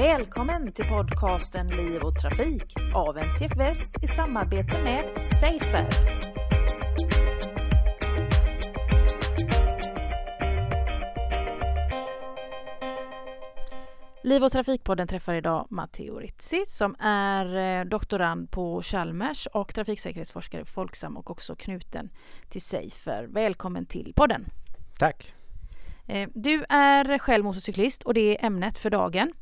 Välkommen till podcasten Liv och Trafik av NTF Väst i samarbete med Safer. Liv och Trafikpodden träffar idag Matteo Rizzi som är eh, doktorand på Chalmers och trafiksäkerhetsforskare på Folksam och också knuten till Safer. Välkommen till podden. Tack. Eh, du är själv motorcyklist och det är ämnet för dagen.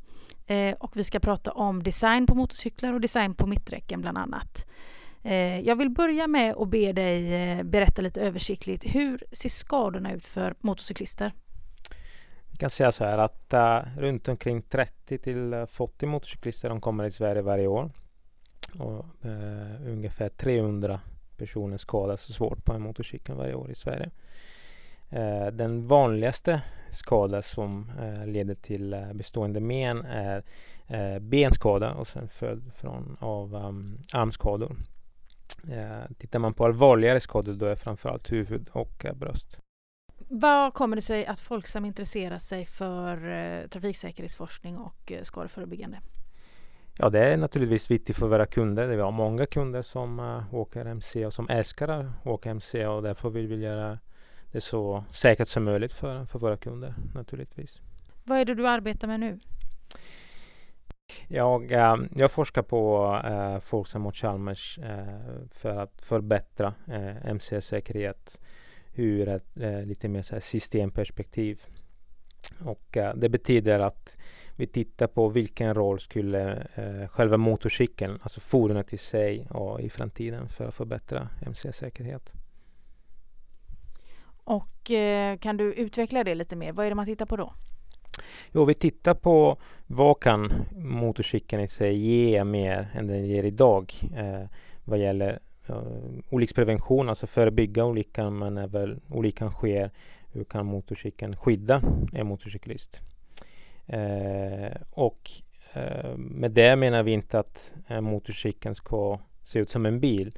Eh, och vi ska prata om design på motorcyklar och design på mitträcken bland annat. Eh, jag vill börja med att be dig eh, berätta lite översiktligt. Hur ser skadorna ut för motorcyklister? Vi kan säga så här att uh, runt omkring 30 till 40 motorcyklister de kommer i Sverige varje år. Och uh, ungefär 300 personer skadas svårt på en motorcykel varje år i Sverige. Uh, den vanligaste skada som leder till bestående men är benskada och sen följd från av um, armskador. tittar man på allvarligare skador då är framförallt huvud och bröst. Vad kommer det sig att Folksam intresserar sig för eh, trafiksäkerhetsforskning och eh, skadeförebyggande? Ja, det är naturligtvis viktigt för våra kunder. Vi har många kunder som åker MC och som älskar att åka MC och därför vill vi göra det så säkert som möjligt för, för våra kunder naturligtvis. Vad är det du arbetar med nu? Jag, äh, jag forskar på äh, Folksam och Chalmers äh, för att förbättra äh, MC-säkerhet ur ett eh, lite mer här systemperspektiv. Och eh, det betyder att vi tittar på vilken roll skulle eh, själva motorcykeln, alltså fordonet i sig och i framtiden för att förbättra MC-säkerhet. Och kan du utveckla det lite mer? Vad är det man tittar på då? Jo, vi tittar på vad kan motorcykeln i sig ge mer än den ger idag eh, vad gäller eh, olycksprevention, alltså förebygga olyckan, men även olyckan sker, hur kan motorcykeln skydda en motorcyklist? Eh, och eh, med det menar vi inte att eh, motorcykeln ska se ut som en bil,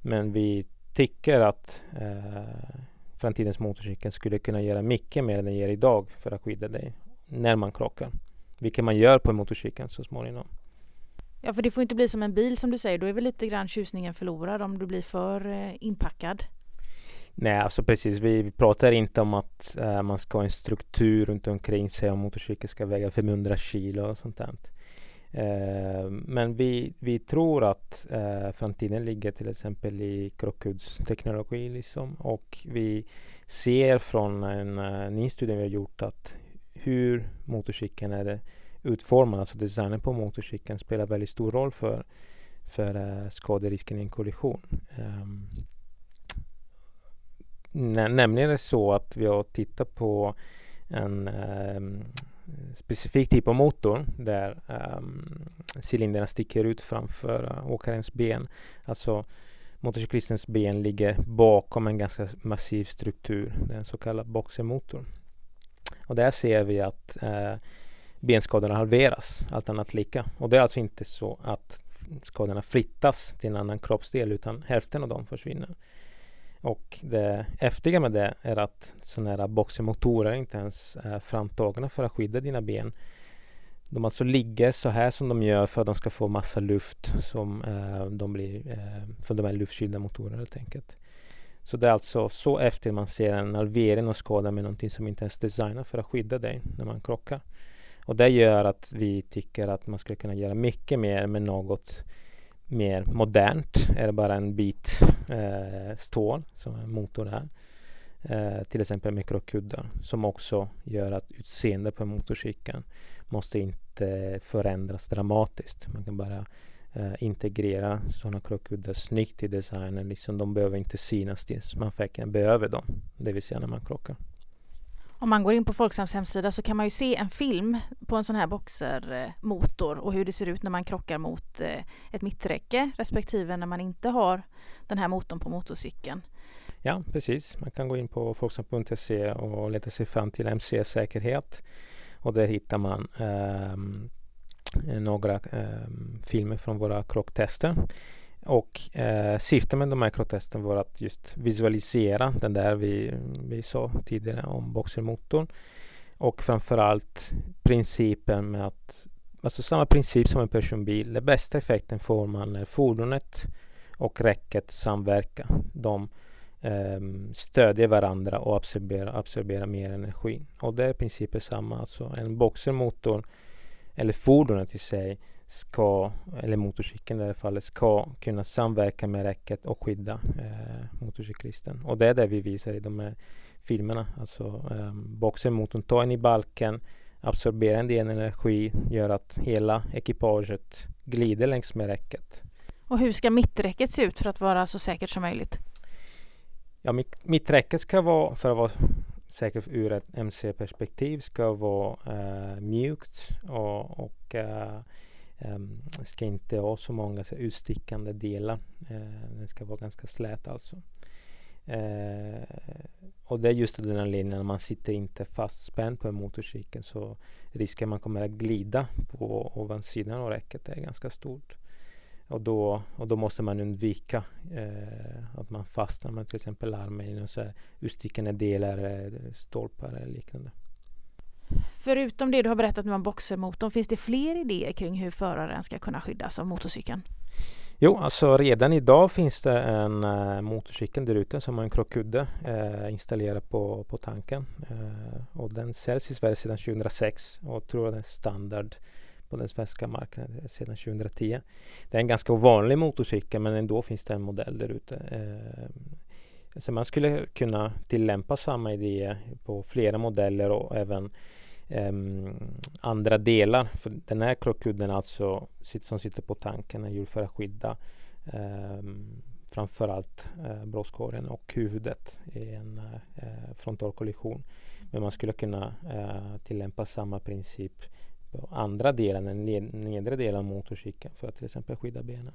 men vi tycker att eh, framtidens motorcykel skulle kunna göra mycket mer än den gör idag för att skydda dig när man krockar. Vilket man gör på motorcykeln så småningom. Ja, för det får inte bli som en bil som du säger. Då är väl lite grann tjusningen förlorad om du blir för eh, inpackad. Nej, alltså precis. Vi pratar inte om att äh, man ska ha en struktur runt omkring sig om motorcykeln ska väga 500 kilo och sånt där. Eh, men vi, vi tror att eh, framtiden ligger till exempel i krockkuddsteknologi liksom. och vi ser från en uh, ny studie vi har gjort att hur motorcykeln är utformad, alltså designen på motorcykeln spelar väldigt stor roll för, för uh, skaderisken i en kollision. Um, nä nämligen är det så att vi har tittat på en um, Eh, specifik typ av motor där um, cylindrarna sticker ut framför uh, åkarens ben. Alltså motorcyklistens ben ligger bakom en ganska massiv struktur, en så kallad boxermotor. Och där ser vi att eh, uh, benskadorna halveras, allt annat lika. Och det är alltså inte så att skadorna flyttas till en annan kroppsdel utan hälften av dem försvinner. Och det häftiga med det är att sådana här boxermotorer inte ens är framtagna för att skydda dina ben. De alltså ligger så här som de gör för att de ska få massa luft som eh, de blir, eh, för de här luftkylda motorerna helt enkelt. Så det är alltså så efter man ser en halvering och skada med någonting som inte ens är designat för att skydda dig när man krockar. Och det gör att vi tycker att man skulle kunna göra mycket mer med något mer modernt. Är det bara en bit eh, stål som är motor här, Eh, till exempel mikrokuddar som också gör att utseendet på motorcykeln måste inte förändras dramatiskt. Man kan bara eh, integrera sådana krockkuddar snyggt i designen. Liksom de behöver inte synas tills man verkligen behöver dem. Det vill säga när man krockar. Om man går in på Folksams hemsida så kan man ju se en film på en sån här boxermotor och hur det ser ut när man krockar mot eh, ett mitträcke respektive när man inte har den här motorn på motorcykeln. Ja, precis. Man kan gå in på folksam.se och leta sig fram till MC-säkerhet och där hittar man eh, några eh, filmer från våra krocktester. Och eh, syftet med de här krochtesten var att just visualisera den där vi, vi sa tidigare om boxermotorn. Och framförallt principen med att alltså samma princip som en personbil. Den bästa effekten får man när fordonet och räcket samverkar. De eh, stödjer varandra och absorberar, absorberar mer energi. Och det är i princip samma. Alltså en boxermotor eller fordonet i sig ska, eller motorcykeln i det här fallet, ska kunna samverka med räcket och skydda eh, motorcyklisten. Och det är det vi visar i de här filmerna. Alltså eh, boxermotorn tar in i balken, absorberar en del energi, gör att hela ekipaget glider längs med räcket. Och hur ska mitträcket se ut för att vara så säkert som möjligt? Ja, mitträcket ska vara, för att vara säkert ur ett MC-perspektiv, ska vara eh, mjukt och, och eh, Ehm, det ska inte ha så många så utstickande delar. Ehm, den ska vara ganska slät alltså. Eh, och det är just den anledningen när man sitter inte fastspänd på en motorcykel så risken man kommer att glida på ovansidan av räcket är ganska stort. Och då, och då måste man undvika eh, att man fastnar med till exempel armen i utstickande delar, eh, stolpar eller liknande. Förutom det du har berättat nu om boxermotorn, finns det fler idéer kring hur föraren ska kunna skyddas av motorcykeln? Jo, alltså redan idag finns det en äh, motorcykel där ute som har en krockkudde äh, installerad på, på tanken. Äh, och den säljs i Sverige sedan 2006 och tror att den är standard på den svenska marknaden sedan 2010. Det är en ganska ovanlig motorcykel men ändå finns det en modell där ute. Så man skulle kunna tillämpa samma idé på flera modeller och även um, andra delar. För den här krockkudden alltså som sitter på tanken är gjord för att skydda um, framförallt eh, uh, bröstkorgen och huvudet i en uh, frontalkollision. Men man skulle kunna uh, tillämpa samma princip på andra delen, den nedre delen av motorcykeln för att till exempel skydda benen.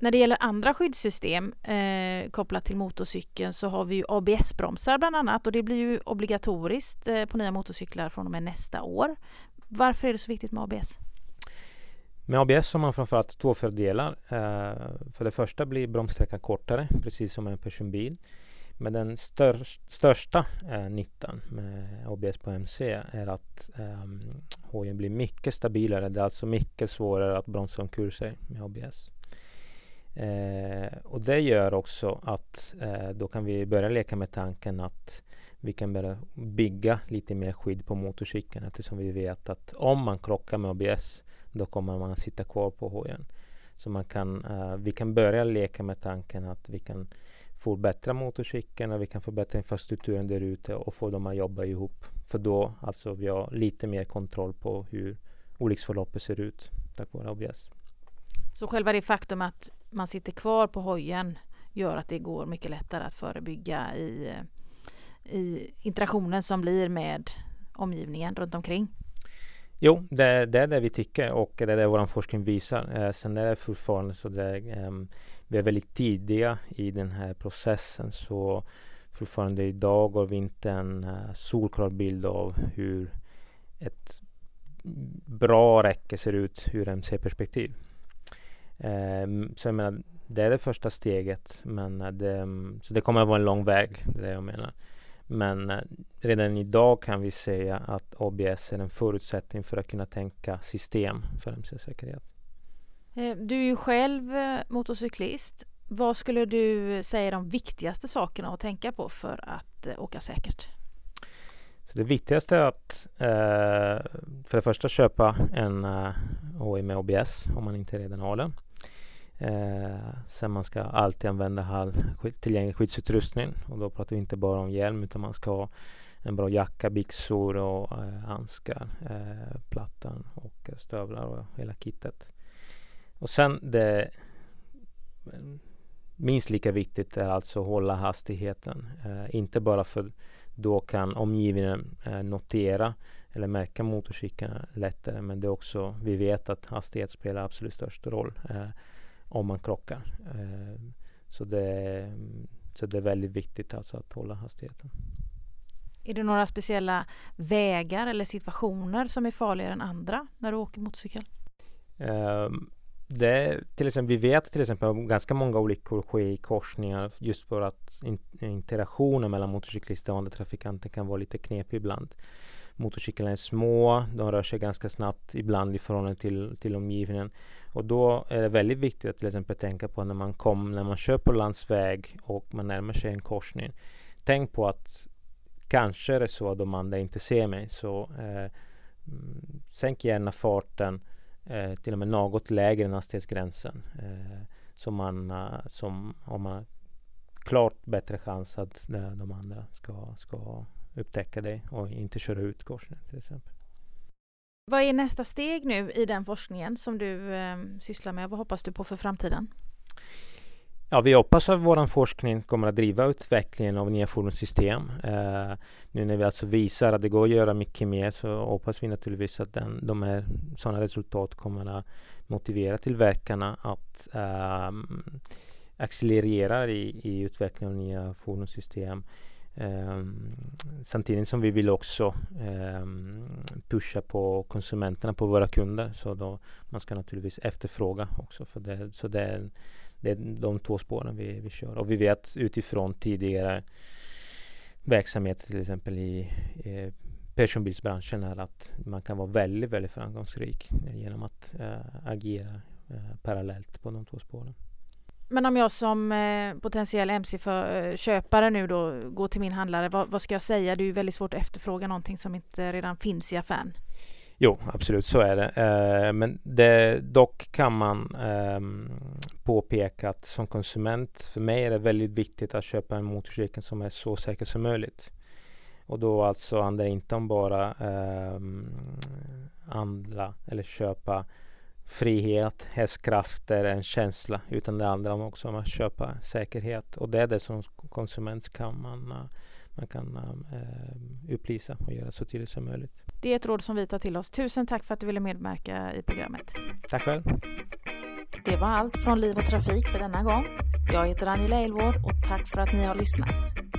När det gäller andra skyddssystem eh, kopplat till motorcykeln så har vi ju ABS-bromsar bland annat och det blir ju obligatoriskt eh, på nya motorcyklar från och med nästa år. Varför är det så viktigt med ABS? Med ABS har man framförallt två fördelar. Eh, för det första blir bromssträckan kortare, precis som en personbil. Men den stör, största eh, nyttan med ABS på MC är att eh, hojen blir mycket stabilare. Det är alltså mycket svårare att bromsa omkull sig med ABS. Eh, och det gör också att eh, då kan vi börja leka med tanken att vi kan börja bygga lite mer skydd på motorcykeln eftersom vi vet att om man krockar med ABS då kommer man att sitta kvar på hojen. Så man kan, eh, vi kan börja leka med tanken att vi kan förbättra motorcykeln och vi kan förbättra infrastrukturen där ute och få dem att jobba ihop. För då alltså vi har lite mer kontroll på hur olycksförloppet ser ut tack vare ABS. Så själva det faktum att man sitter kvar på hojen gör att det går mycket lättare att förebygga i, i interaktionen som blir med omgivningen runt omkring. Jo, det, det är det vi tycker och det är det vår forskning visar. Eh, sen är det fortfarande så att eh, vi är väldigt tidiga i den här processen så fortfarande idag har vi inte en eh, uh, solklar bild av hur ett bra räcke ser ut ur MC-perspektiv. Um, så jag menar, det är det första steget. Men det, så det kommer att vara en lång väg, det är det jag menar. Men uh, redan idag kan vi säga att ABS är en förutsättning för att kunna tänka system för MC-säkerhet. Eh, du är ju själv eh, motorcyklist. Vad skulle du säga är de viktigaste sakerna att tänka på för att åka säkert? Så det viktigaste är att eh, för det första köpa en eh, HI med ABS om man inte redan har den. Eh, sen man ska alltid använda all tillgänglig skyddsutrustning och då pratar vi inte bara om hjälm utan man ska ha en bra jacka, byxor och eh, handskar, eh, plattan och stövlar och hela kittet. Och sen det mm, minst lika viktigt är alltså att hålla hastigheten. Eh, inte bara för då kan omgivningen eh, notera eller märka motorcykeln lättare men det är också, vi vet att hastighet spelar absolut störst roll eh, om man krockar. Eh, så, det, så det är väldigt viktigt alltså att hålla hastigheten. Är det några speciella vägar eller situationer som är farligare än andra när du åker motorcykel? Um, det, till exempel, vi vet till exempel att ganska många olyckor sker i korsningar just för att in, interaktionen mellan motorcyklister och andra trafikanter kan vara lite knepig ibland motorcyklarna är små, de rör sig ganska snabbt ibland i förhållande till, till omgivningen. Och då är det väldigt viktigt att till exempel tänka på när man kom, när man kör på landsväg och man närmar sig en korsning. Tänk på att kanske är det så att de andra inte ser mig. Så eh, mm, sänk gärna farten eh, till och med något lägre än hastighetsgränsen. Eh, så man, eh, som, om man har klart bättre chans att eh, de andra ska, ska upptäcka dig och inte köra ut korsningen till exempel. Vad är nästa steg nu i den forskningen som du eh, sysslar med? Vad hoppas du på för framtiden? Ja, vi hoppas att vår forskning kommer att driva utvecklingen av nya fordonssystem. Eh, nu när vi alltså visar att det går att göra mycket mer så hoppas vi naturligtvis att den, de här sådana resultat kommer att motivera tillverkarna att eh, accelerera i, i utvecklingen av nya fordonssystem. Ehm, samtidigt som vi vill också ehm, pusha på konsumenterna, på våra kunder. Så då man ska naturligtvis efterfråga också. För det, så det är, det är de två spåren vi, vi kör. Och vi vet utifrån tidigare verksamhet till exempel i, i personbilsbranschen är att man kan vara väldigt, väldigt framgångsrik genom att uh, agera uh, parallellt på de två spåren. Men om jag som eh, potentiell MC-köpare nu då går till min handlare, vad, vad, ska jag säga? Det är ju väldigt svårt att efterfråga någonting som inte redan finns i affären. Jo, absolut så är det. Eh, men det, dock kan man ehm, påpeka att som konsument, för mig är det väldigt viktigt att köpa en motorcykel som är så säker som möjligt. Och då alltså handlar det inte om bara eh, handla eller köpa frihet, hästkrafter, en känsla. Utan det handlar också om att köpa säkerhet. Och det är det som konsument kan man, eh, man kan uh, upplysa och göra så tydligt som möjligt. Det är ett råd som vi tar till oss. Tusen tack för att du ville medverka i programmet. Tack själv. Det var allt från Liv och Trafik för denna gång. Jag heter Angela Elvård och tack för att ni har lyssnat.